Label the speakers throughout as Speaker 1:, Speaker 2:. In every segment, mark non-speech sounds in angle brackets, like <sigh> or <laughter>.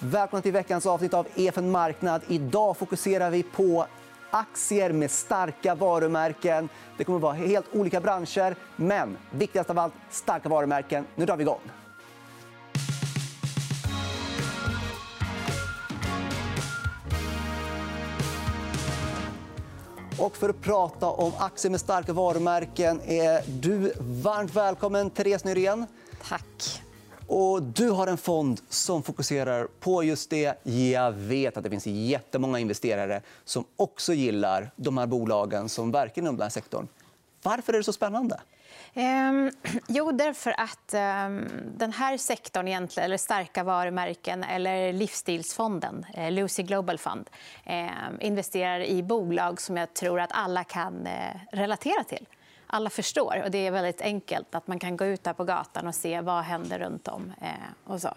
Speaker 1: Välkomna till veckans avsnitt av EFN Marknad. Idag fokuserar vi på aktier med starka varumärken. Det kommer att vara helt olika branscher, men viktigast av allt, starka varumärken. Nu drar vi igång. Och för att prata om aktier med starka varumärken är du varmt välkommen, Therese Nyrén.
Speaker 2: Tack.
Speaker 1: Och du har en fond som fokuserar på just det. Jag vet att det finns jättemånga investerare som också gillar de här bolagen som verkar inom den här sektorn. Varför är det så spännande?
Speaker 2: Ehm, <clears throat> jo, därför att ehm, den här sektorn, egentligen, eller starka varumärken eller livsstilsfonden, eh, Lucy Global Fund eh, investerar i bolag som jag tror att alla kan eh, relatera till alla förstår. Och det är väldigt enkelt. att Man kan gå ut där på gatan och se vad händer runt om. Eh, och så.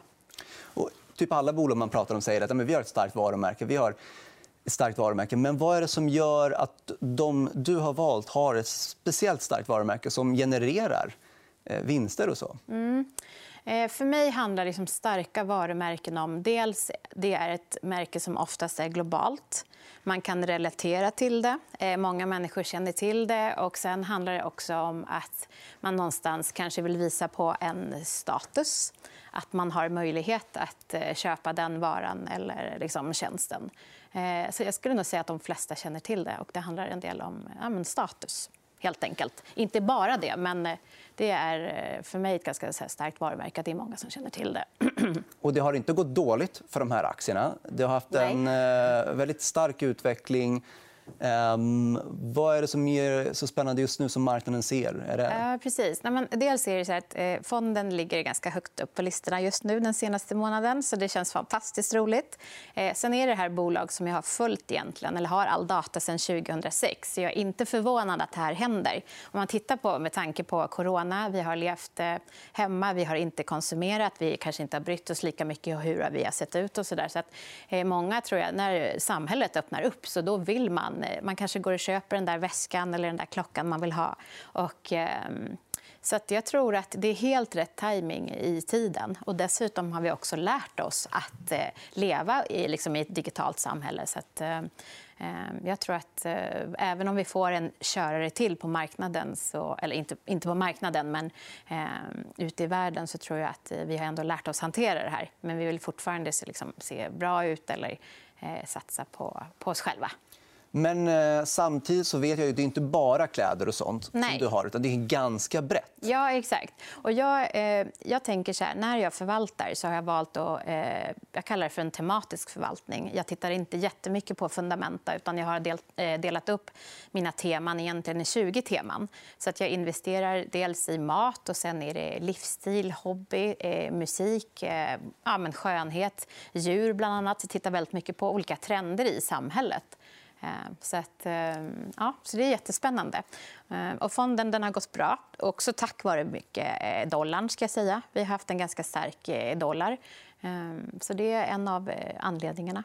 Speaker 1: Och typ alla bolag man pratar om säger att vi har ett starkt varumärke. Vi har ett starkt varumärke. Men vad är det som gör att de du har valt har ett speciellt starkt varumärke som genererar eh, vinster och så?
Speaker 2: Mm. Eh, för mig handlar liksom starka varumärken om... Dels det är ett märke som oftast är globalt. Man kan relatera till det. Eh, många människor känner till det. Och sen handlar det också om att man någonstans kanske vill visa på en status. Att man har möjlighet att eh, köpa den varan eller liksom tjänsten. Så jag skulle nog säga att de flesta känner till det. och Det handlar en del om ja, status helt enkelt. Inte bara det, men eh, det är eh, för mig ett ganska starkt varumärke. Det är många som känner till det. <clears throat>
Speaker 1: Och det har inte gått dåligt för de här aktierna. Det har haft en Nej. Eh, väldigt stark utveckling. Um, vad är det som är så spännande just nu som marknaden ser? Är det...
Speaker 2: ja, precis. Nej, men dels är det så att eh, fonden ligger ganska högt upp på listorna just nu den senaste månaden. så Det känns fantastiskt roligt. Eh, sen är det här bolag som jag har följt egentligen, eller har all data sedan 2006. Så jag är inte förvånad att det här händer. Om man tittar på, med tanke på corona, vi har levt eh, hemma, vi har inte konsumerat, vi kanske inte har brytt oss lika mycket om hur vi har sett ut. och så där. Så att, eh, många tror jag, när samhället öppnar upp så då vill man man, eh, man, kanske går och köper den där väskan eller den där klockan man vill ha. Och, ehm, så att jag tror att det är helt rätt timing i tiden. Och dessutom har vi också lärt oss att eh, leva i, liksom, i ett digitalt samhälle. Så att, eh, ehm, jag tror att eh, även om vi får en körare till på marknaden, så, eller inte, inte på marknaden, men eh, ute i världen så tror jag att eh, vi har ändå lärt oss hantera det här. Men vi vill fortfarande se, liksom, se bra ut eller eh, satsa på, på oss själva.
Speaker 1: Men eh, samtidigt så vet jag att det är inte bara kläder och sånt
Speaker 2: Nej.
Speaker 1: som du har. Utan det är ganska brett.
Speaker 2: Ja, exakt. Och jag, eh, jag tänker så här, när jag förvaltar så har jag valt att... Eh, jag kallar det för en tematisk förvaltning. Jag tittar inte jättemycket på fundamenta. utan Jag har del, eh, delat upp mina teman egentligen i 20 teman. Så att Jag investerar dels i mat, och sen är det livsstil, hobby, eh, musik, eh, ja, men skönhet, djur bland annat. Jag tittar väldigt mycket på olika trender i samhället. Eh, så, att, eh, ja, så det är jättespännande. Eh, och fonden den har gått bra, också tack vare mycket dollarn. Ska jag säga. Vi har haft en ganska stark dollar. Så det är en av anledningarna.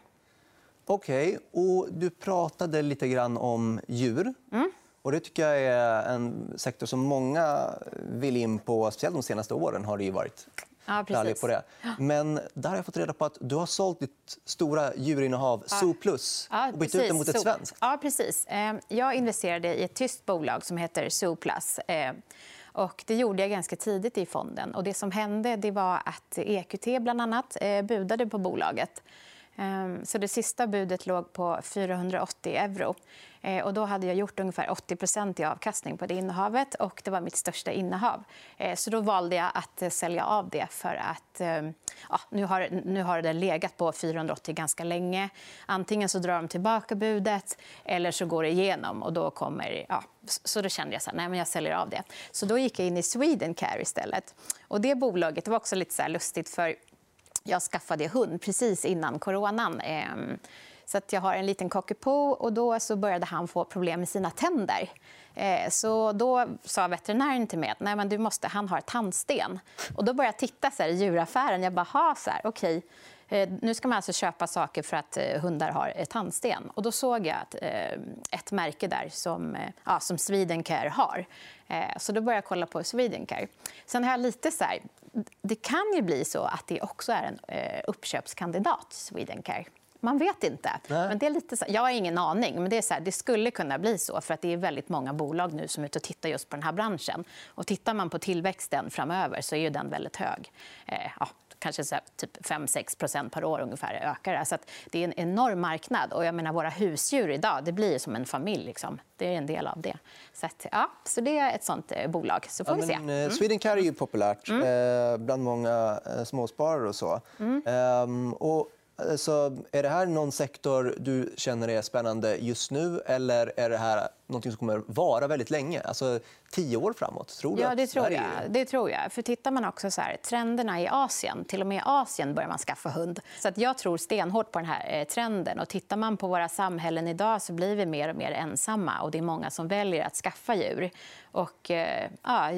Speaker 1: Okej. Okay. Du pratade lite grann om djur. Mm. Och det tycker jag är en sektor som många vill in på. Speciellt de senaste åren har det varit
Speaker 2: Ja, precis.
Speaker 1: på det. Men där har jag fått reda på att du har sålt ditt stora djurinnehav ja. Plus
Speaker 2: ja,
Speaker 1: och bytt ut det mot ett svenskt.
Speaker 2: Ja, precis. Ehm, jag investerade i ett tyskt bolag som heter Zooplus. Ehm, och det gjorde jag ganska tidigt i fonden. Och det som hände det var att EQT bland annat eh, budade på bolaget. Ehm, så det sista budet låg på 480 euro. Eh, och då hade jag gjort ungefär 80 i avkastning på det innehavet. och Det var mitt största innehav. Eh, så då valde jag att eh, sälja av det. för att ehm, ja, nu, har, nu har det legat på 480 ganska länge. Antingen så drar de tillbaka budet eller så går det igenom. Och då kommer, ja, så då kände jag att nej, jag säljer av det. Så då gick jag in i Swedencare istället. Och det bolaget det var också lite så lustigt. för jag skaffade hund precis innan coronan. Ehm, så att jag har en liten cockapoo och då så började han få problem med sina tänder. Eh, så då sa veterinären till mig att Nej, men du måste, han har tandsten. Och då började jag titta så här, i djuraffären. Jag bara, ha, så här, okej. Okay nu ska man alltså köpa saker för att eh, hundar har tandsten. Och då såg jag att, ett märke där som, ja, som Swedencare har. Så då började jag kolla på Swedencare. Sen har jag lite så här, det kan ju bli så att det också är en uppköpskandidat, Swedencare. Man vet inte. Men det är lite så, jag har ingen aning, men det, är så här, det skulle kunna bli så. för att Det är väldigt många bolag nu som är ute och tittar just på den här branschen. Och tittar man på tillväxten framöver så är den väldigt hög. Eh, ja, kanske så typ 5-6 per år ungefär ökar Så det är en enorm marknad. Och jag menar, våra husdjur idag det blir som en familj. Liksom. Det är en del av det. Så, att, ja, så det är ett sånt eh, bolag. Så får ja, vi se.
Speaker 1: Eh, mm. Swedencare är ju populärt mm. eh, bland många eh, småsparare. och så. Mm. Ehm, och så är det här någon sektor du känner är spännande just nu eller är det här något som kommer vara väldigt länge? Alltså tio år framåt? Tror du
Speaker 2: ja, det tror, jag. det tror jag. För tittar man också så här, trenderna i Asien, till och med i Asien börjar man skaffa hund. Så att jag tror stenhårt på den här eh, trenden. Och tittar man på våra samhällen idag så blir vi mer och mer ensamma och det är många som väljer att skaffa djur. Och, eh, ja,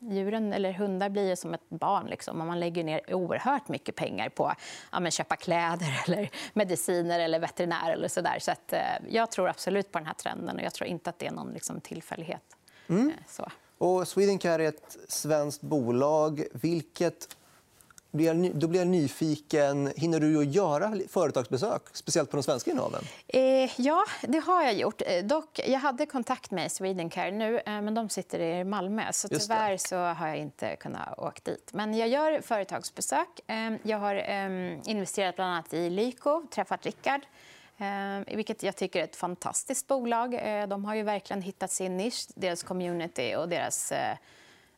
Speaker 2: djuren eller hundar blir som ett barn. Liksom. Och man lägger ner oerhört mycket pengar på att köpa kläder, <laughs> eller mediciner eller veterinär. Eller så där. Så att, eh, jag tror absolut på den här trenden och jag tror inte att det är någon liksom, tillfällighet. Mm. Eh, så.
Speaker 1: Och Swedencare är ett svenskt bolag. Vilket då blir jag nyfiken. Hinner du att göra företagsbesök, speciellt på de svenska innehaven?
Speaker 2: Eh, ja, det har jag gjort. Eh, dock, jag hade kontakt med Swedencare nu, eh, men de sitter i Malmö. Så tyvärr så har jag inte kunnat åka dit. Men jag gör företagsbesök. Eh, jag har eh, investerat bland annat i Lyko, träffat Rickard. Eh, vilket jag tycker är ett fantastiskt bolag. De har ju verkligen hittat sin nisch, deras community och deras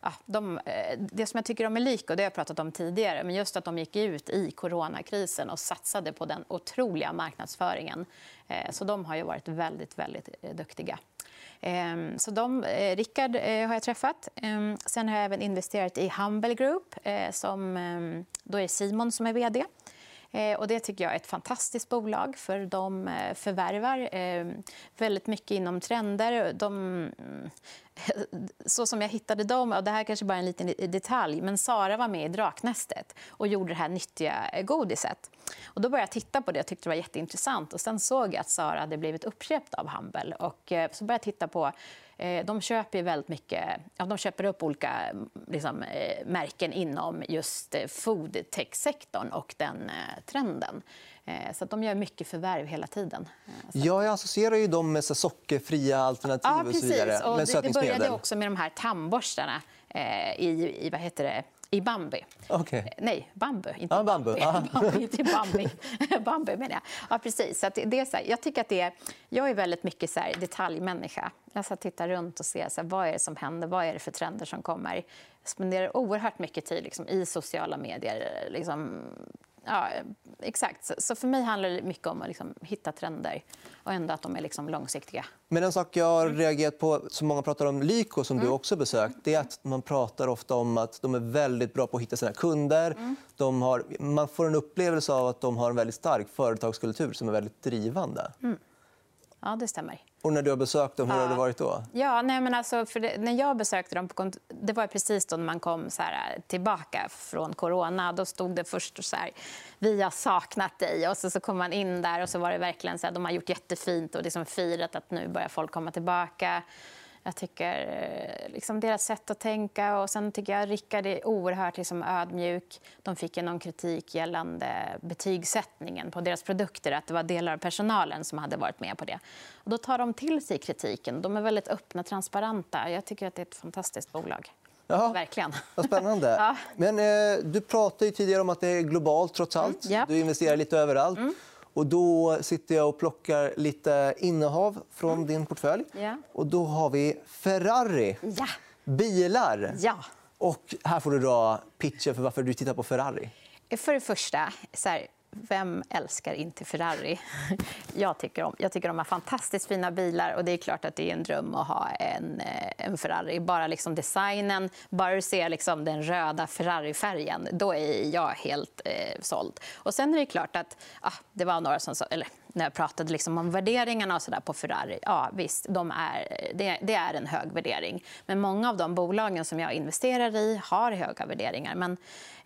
Speaker 2: ja, de, eh, det som jag tycker om är lik, och det har jag pratat om tidigare, men just att de gick ut i coronakrisen och satsade på den otroliga marknadsföringen. Eh, så de har ju varit väldigt, väldigt eh, duktiga. Ehm, så de, Rickard har jag träffat. Ehm, sen har jag även investerat i Humble Group. Som, ehm, då är Simon som är vd. Och det tycker jag är ett fantastiskt bolag, för de förvärvar väldigt mycket inom trender. De <laughs> så som jag hittade dem, och det här kanske bara är en liten detalj, men Sara var med i Draknästet och gjorde det här nyttiga eh, godiset. Och då började jag titta på det och tyckte det var jätteintressant. Och sen såg jag att Sara hade blivit uppköpt av Humble. Och eh, så började jag titta på eh, de köper väldigt mycket, ja, de köper upp olika mm, liksom, märken inom just eh, food tech-sektorn och den trenden. Så de gör mycket förvärv hela tiden.
Speaker 1: Så. Ja, jag associerar ju dem med så sockerfria alternativ
Speaker 2: ja,
Speaker 1: och så vidare.
Speaker 2: Och det, det började också med de här tandborstarna i, i vad heter det? i Bambi.
Speaker 1: Okay.
Speaker 2: Nej, bambu. Inte
Speaker 1: ja, bambu. <laughs>
Speaker 2: bambi. bambi inte Bambi. <laughs> bambi menar jag. Ja, precis. Så det är så här, jag, tycker att det är, jag är väldigt mycket så här, detaljmänniska. Jag så tittar runt och ser så här, vad är det som händer, vad är det för trender som kommer. Jag spenderar oerhört mycket tid liksom, i sociala medier. Liksom, Ja, exakt. Så för mig handlar det mycket om att liksom hitta trender och ändå att de är liksom långsiktiga.
Speaker 1: Men en sak jag har reagerat på, som många pratar om Lyko, som mm. du också besökt, det är att man pratar ofta om att de är väldigt bra på att hitta sina kunder. Mm. De har, man får en upplevelse av att de har en väldigt stark företagskultur som är väldigt drivande. Mm.
Speaker 2: Ja, det stämmer.
Speaker 1: Och när du har besökt dem, hur har det varit då?
Speaker 2: Ja, nej, men alltså, det, när jag besökte dem, på det var precis då man kom så här, tillbaka från corona. Då stod det först så här, vi har saknat dig. Och så, så kom man in där och så var det verkligen så här, de har gjort jättefint och liksom firat att nu börjar folk komma tillbaka. Jag tycker eh, liksom, deras sätt att tänka. och Sen tycker jag Rickard är oerhört liksom, ödmjuk. De fick någon kritik gällande betygssättningen på deras produkter. Att det var delar av personalen som hade varit med på det. Och då tar de till sig kritiken. De är väldigt öppna och transparenta. Jag tycker att det är ett fantastiskt bolag.
Speaker 1: Jaha.
Speaker 2: Verkligen.
Speaker 1: Vad spännande. <laughs> ja. Men, eh, du pratade tidigare om att det är globalt. trots allt. Mm, yep. Du investerar lite överallt. Mm. Och då sitter jag och plockar lite innehav från mm. din portfölj. Ja. Och då har vi Ferrari.
Speaker 2: Ja.
Speaker 1: Bilar.
Speaker 2: Ja.
Speaker 1: Och här får du dra pitchen för varför du tittar på Ferrari.
Speaker 2: För det första, så här, vem älskar inte Ferrari? <laughs> Jag tycker, om, jag tycker de har fantastiskt fina bilar. och Det är klart att det är en dröm att ha en, eh, en Ferrari. Bara liksom designen, bara du ser liksom den röda Ferrari-färgen, då är jag helt eh, såld. Och sen är det klart att ah, det var några som sa, eller när jag pratade liksom om värderingarna och så där på Ferrari. Ja, visst, de är, det, det, är en hög värdering. Men många av de bolagen som jag investerar i har höga värderingar. Men,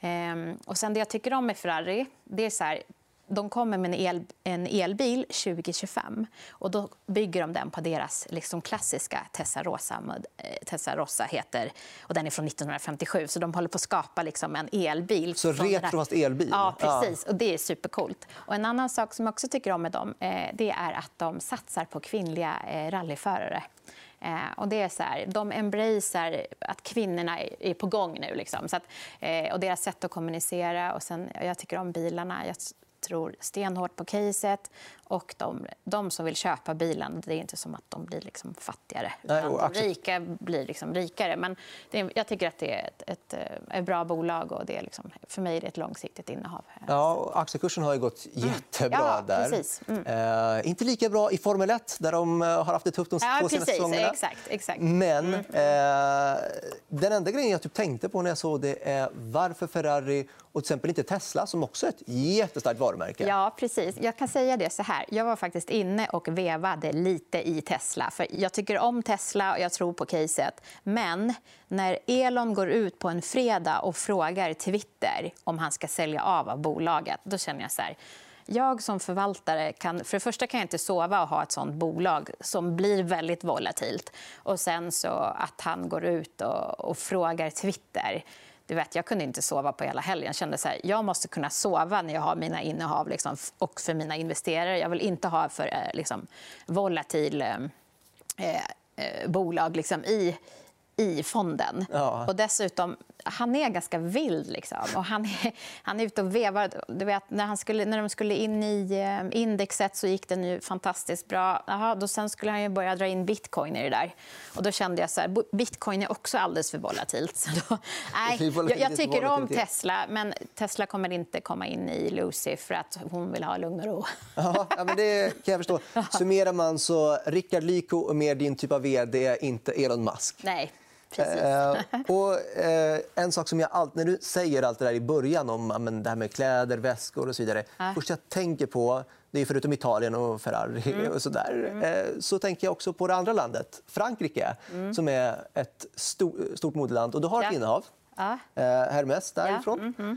Speaker 2: eh, och sen det jag tycker om med Ferrari, det är så här, de kommer med en, el, en elbil 2025. och Då bygger de den på deras liksom, klassiska Tessa Rosa. Eh, Tessa Rosa heter, och den är från 1957. Så de håller på att skapa liksom, en elbil.
Speaker 1: Så retro fast elbil?
Speaker 2: Ja, precis. Ja. Och det är supercoolt. Och en annan sak som jag också tycker om med dem eh, det är att de satsar på kvinnliga eh, rallyförare. Och det är så här, de embracear att kvinnorna är på gång nu. Liksom. Så att, och deras sätt att kommunicera. Och sen, jag tycker om bilarna. Jag tror stenhårt på caset. Och de, de som vill köpa bilen, det är inte som att de blir liksom fattigare. Nej, de rika blir liksom rikare. Men är, jag tycker att det är ett, ett, ett, bra bolag. och det är liksom, För mig är det ett långsiktigt innehav.
Speaker 1: Ja, aktiekursen har gått mm. jättebra mm. ja, där.
Speaker 2: Precis. Mm.
Speaker 1: Eh, inte lika bra i Formel 1, där de eh, har haft det tufft de
Speaker 2: ja,
Speaker 1: två
Speaker 2: senaste
Speaker 1: säsongerna.
Speaker 2: Exakt, exakt.
Speaker 1: Men mm. eh, den enda grejen jag typ tänkte på när jag såg det är varför Ferrari och till exempel inte Tesla, som också är ett jättestarkt varumärke.
Speaker 2: Ja, precis. Jag kan säga det så här. Jag var faktiskt inne och vevade lite i Tesla. För Jag tycker om Tesla och jag tror på caset. Men när Elon går ut på en fredag och frågar Twitter om han ska sälja av av bolaget, då känner jag så här jag som förvaltare kan för det första kan jag inte sova och ha ett sånt bolag som blir väldigt volatilt. Och sen så att han går ut och, och frågar Twitter. Du vet, jag kunde inte sova på hela helgen. Jag kände så här, jag måste kunna sova när jag har mina innehav liksom, och för mina investerare. Jag vill inte ha för eh, liksom, volatil eh, eh, bolag liksom, i, i fonden. Ja. Och dessutom, han är ganska vild. Liksom. Och han, är, han är ute och vevar. Du vet, när, han skulle, när de skulle in i eh, indexet så gick det nu fantastiskt bra. Aha, då sen skulle han ju börja dra in bitcoin i det där. Och då kände jag så här, bitcoin är också alldeles för volatilt. <laughs> Så då, nej, jag, jag tycker om Tesla, men Tesla kommer inte komma in i Lucy för att hon vill ha lugn och ro.
Speaker 1: Ja, men det kan jag förstå. <laughs> Summerar man så Rickard Lyko är mer din typ av vd, inte Elon Musk.
Speaker 2: Nej.
Speaker 1: Eh, och, eh, en sak som jag all... När du säger allt det där i början om men, det här med kläder, väskor och så vidare. Ja. först jag tänker på, det är förutom Italien och Ferrari, mm. och så, där, mm. eh, så tänker jag också på det andra landet, Frankrike, mm. som är ett stort, stort modeland. Och du har ett ja. innehav, ja. Eh, Hermes därifrån. Ja. Mm-hmm.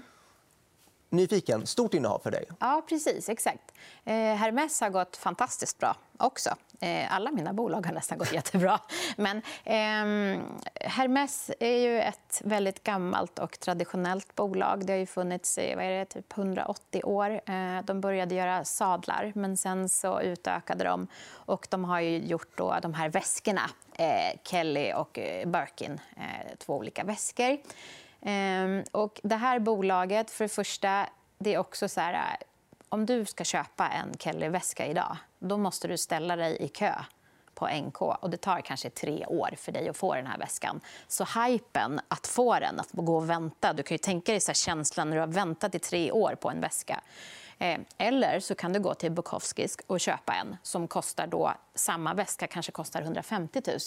Speaker 1: Nyfiken. Stort innehav för dig.
Speaker 2: Ja, precis. Exakt. Eh, Hermes har gått fantastiskt bra också. Eh, alla mina bolag har nästan gått <laughs> jättebra. Men eh, Hermes är ju ett väldigt gammalt och traditionellt bolag. Det har ju funnits i vad är det, typ 180 år. Eh, de började göra sadlar, men sen så utökade de. Och de har ju gjort då de här väskorna, eh, Kelly och eh, Birkin. Eh, två olika väskor. Ehm, och det här bolaget, för det första, det är också så här... Äh, om du ska köpa en Kelly-väska idag, då måste du ställa dig i kö på NK. Och det tar kanske tre år för dig att få den här väskan. Så hypen att få den, att gå och vänta... Du kan ju tänka dig så känslan när du har väntat i tre år på en väska. Eh, eller så kan du gå till Bukowskis och köpa en som kostar då, samma väska kanske kostar 150 000.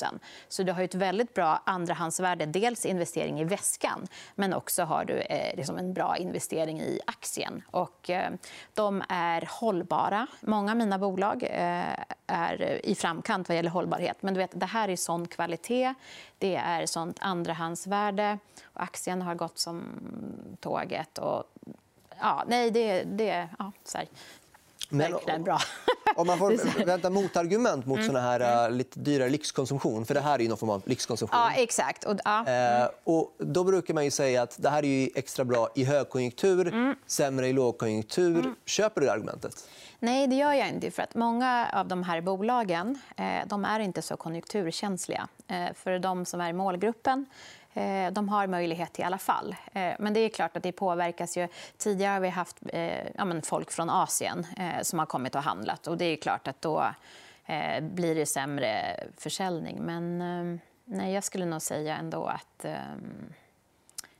Speaker 2: Så du har ett väldigt bra andrahandsvärde. Dels investering i väskan, men också har du eh, liksom en bra investering i aktien. Och, eh, de är hållbara. Många av mina bolag eh, är i framkant vad gäller hållbarhet. Men du vet, det här är sån kvalitet, det är sånt andrahandsvärde. Och aktien har gått som tåget. Och ja, nej, det, det ja, så här. Men, verkligen bra. <laughs>
Speaker 1: Om man får vänta motargument mot mm. såna här mm. lite dyrare lyxkonsumtion, för det här är ju någon form av lyxkonsumtion.
Speaker 2: Ja, exakt. Och, ja.
Speaker 1: mm. och då brukar man ju säga att det här är extra bra i högkonjunktur, mm. sämre i lågkonjunktur. Mm. Köper du det argumentet?
Speaker 2: Nej, det gör jag inte. För att Många av de här bolagen eh, de är inte så konjunkturkänsliga. Eh, för de som är i målgruppen Eh, Eh, de har möjlighet i alla fall. Eh, men det är klart att det påverkas. Ju. Tidigare har vi haft eh, ja, folk från Asien som har kommit och handlat. Och det är klart att då blir det sämre försäljning. Men ehm, nej, jag skulle nog säga ändå att ehm,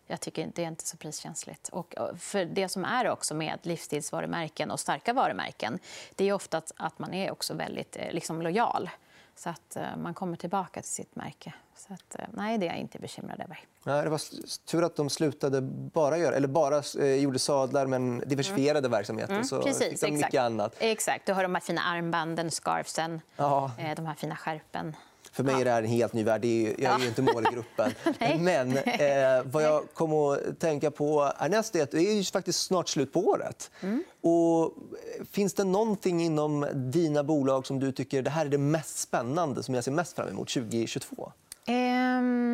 Speaker 2: jag tycker det är inte så priskänsligt. Och för det som är också med livsstilsvarumärken och starka varumärken det är ofta att man är också väldigt liksom, lojal. Så att eh, man kommer tillbaka till sitt märke. Så att, eh, nej, det är jag inte bekymrad över.
Speaker 1: Nej, det var tur att de slutade bara göra, eller bara eh, gjorde sadlar men diversifierade mm. verksamheten. Mm, så
Speaker 2: precis,
Speaker 1: de mycket annat.
Speaker 2: Exakt. Du har de här fina armbanden, scarfsen, ja. eh, de här fina skärpen.
Speaker 1: För mig är det här en helt ny värld. jag är ju inte målgruppen. <laughs> Men eh, vad jag kommer att tänka på härnäst är att det är ju faktiskt snart slut på året. Mm. Och eh, finns det någonting inom dina bolag som du tycker det här är det mest spännande som jag ser mest fram emot 2022?
Speaker 2: Um,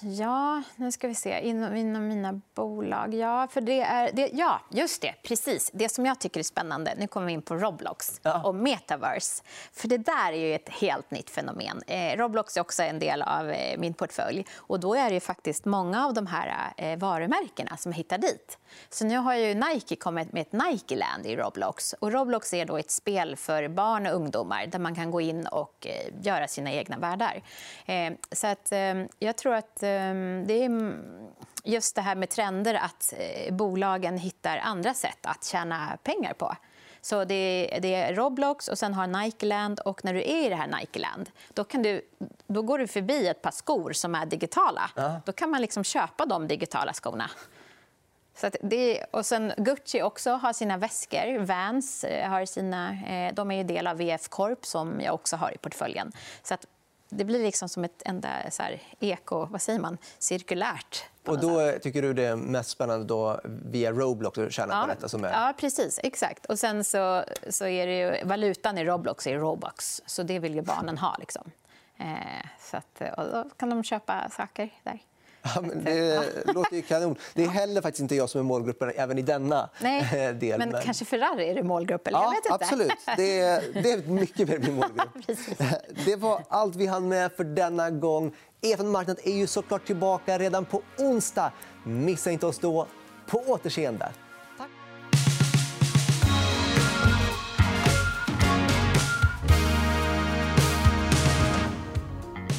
Speaker 2: ja, nu ska vi se. Inom, inom mina bolag... Ja, för det är, det, ja, just det. Precis. Det som jag tycker är spännande... Nu kommer vi in på Roblox ja. och metaverse. För Det där är ju ett helt nytt fenomen. Eh, Roblox är också en del av eh, min portfölj. Och Då är det faktiskt många av de här eh, varumärkena som hittar dit. Så Nu har ju Nike kommit med ett Nike-land i Roblox. Och Roblox är då ett spel för barn och ungdomar där man kan gå in och eh, göra sina egna världar. Eh, så att, eh, jag tror att det är just det här med trender att eh, bolagen hittar andra sätt att tjäna pengar på. Så det är, det är Roblox och sen har Nikeland. Och när du är i det här Nikeland då, kan du, då går du förbi ett par skor som är digitala. Ja. Då kan man liksom köpa de digitala skorna. Så det, och sen Gucci också har sina väskor. Vans eh, har sina... Eh, de är ju del av VF Corp, som jag också har i portföljen. Så att det blir liksom som ett enda så här, eko, vad säger man, cirkulärt.
Speaker 1: Och då tycker du det är mest spännande då via Roblox att tjäna
Speaker 2: ja.
Speaker 1: på detta? Som är...
Speaker 2: Ja, precis. Exakt. Och sen så, så är det ju, valutan i Roblox är Robux, så det vill ju barnen ha. Liksom. Eh, så att, och då kan de köpa saker där.
Speaker 1: Ja, det låter ju kanon. Det är heller faktiskt inte jag som är målgruppen även i denna
Speaker 2: Nej,
Speaker 1: eh, del.
Speaker 2: Men, men kanske Ferrari är det målgrupp? Eller?
Speaker 1: Ja, absolut. Det är, det är mycket mer min målgrupp. <laughs> det var allt vi hann med för denna gång. EFN Marknad är ju såklart tillbaka redan på onsdag. Missa inte oss då. På återseende.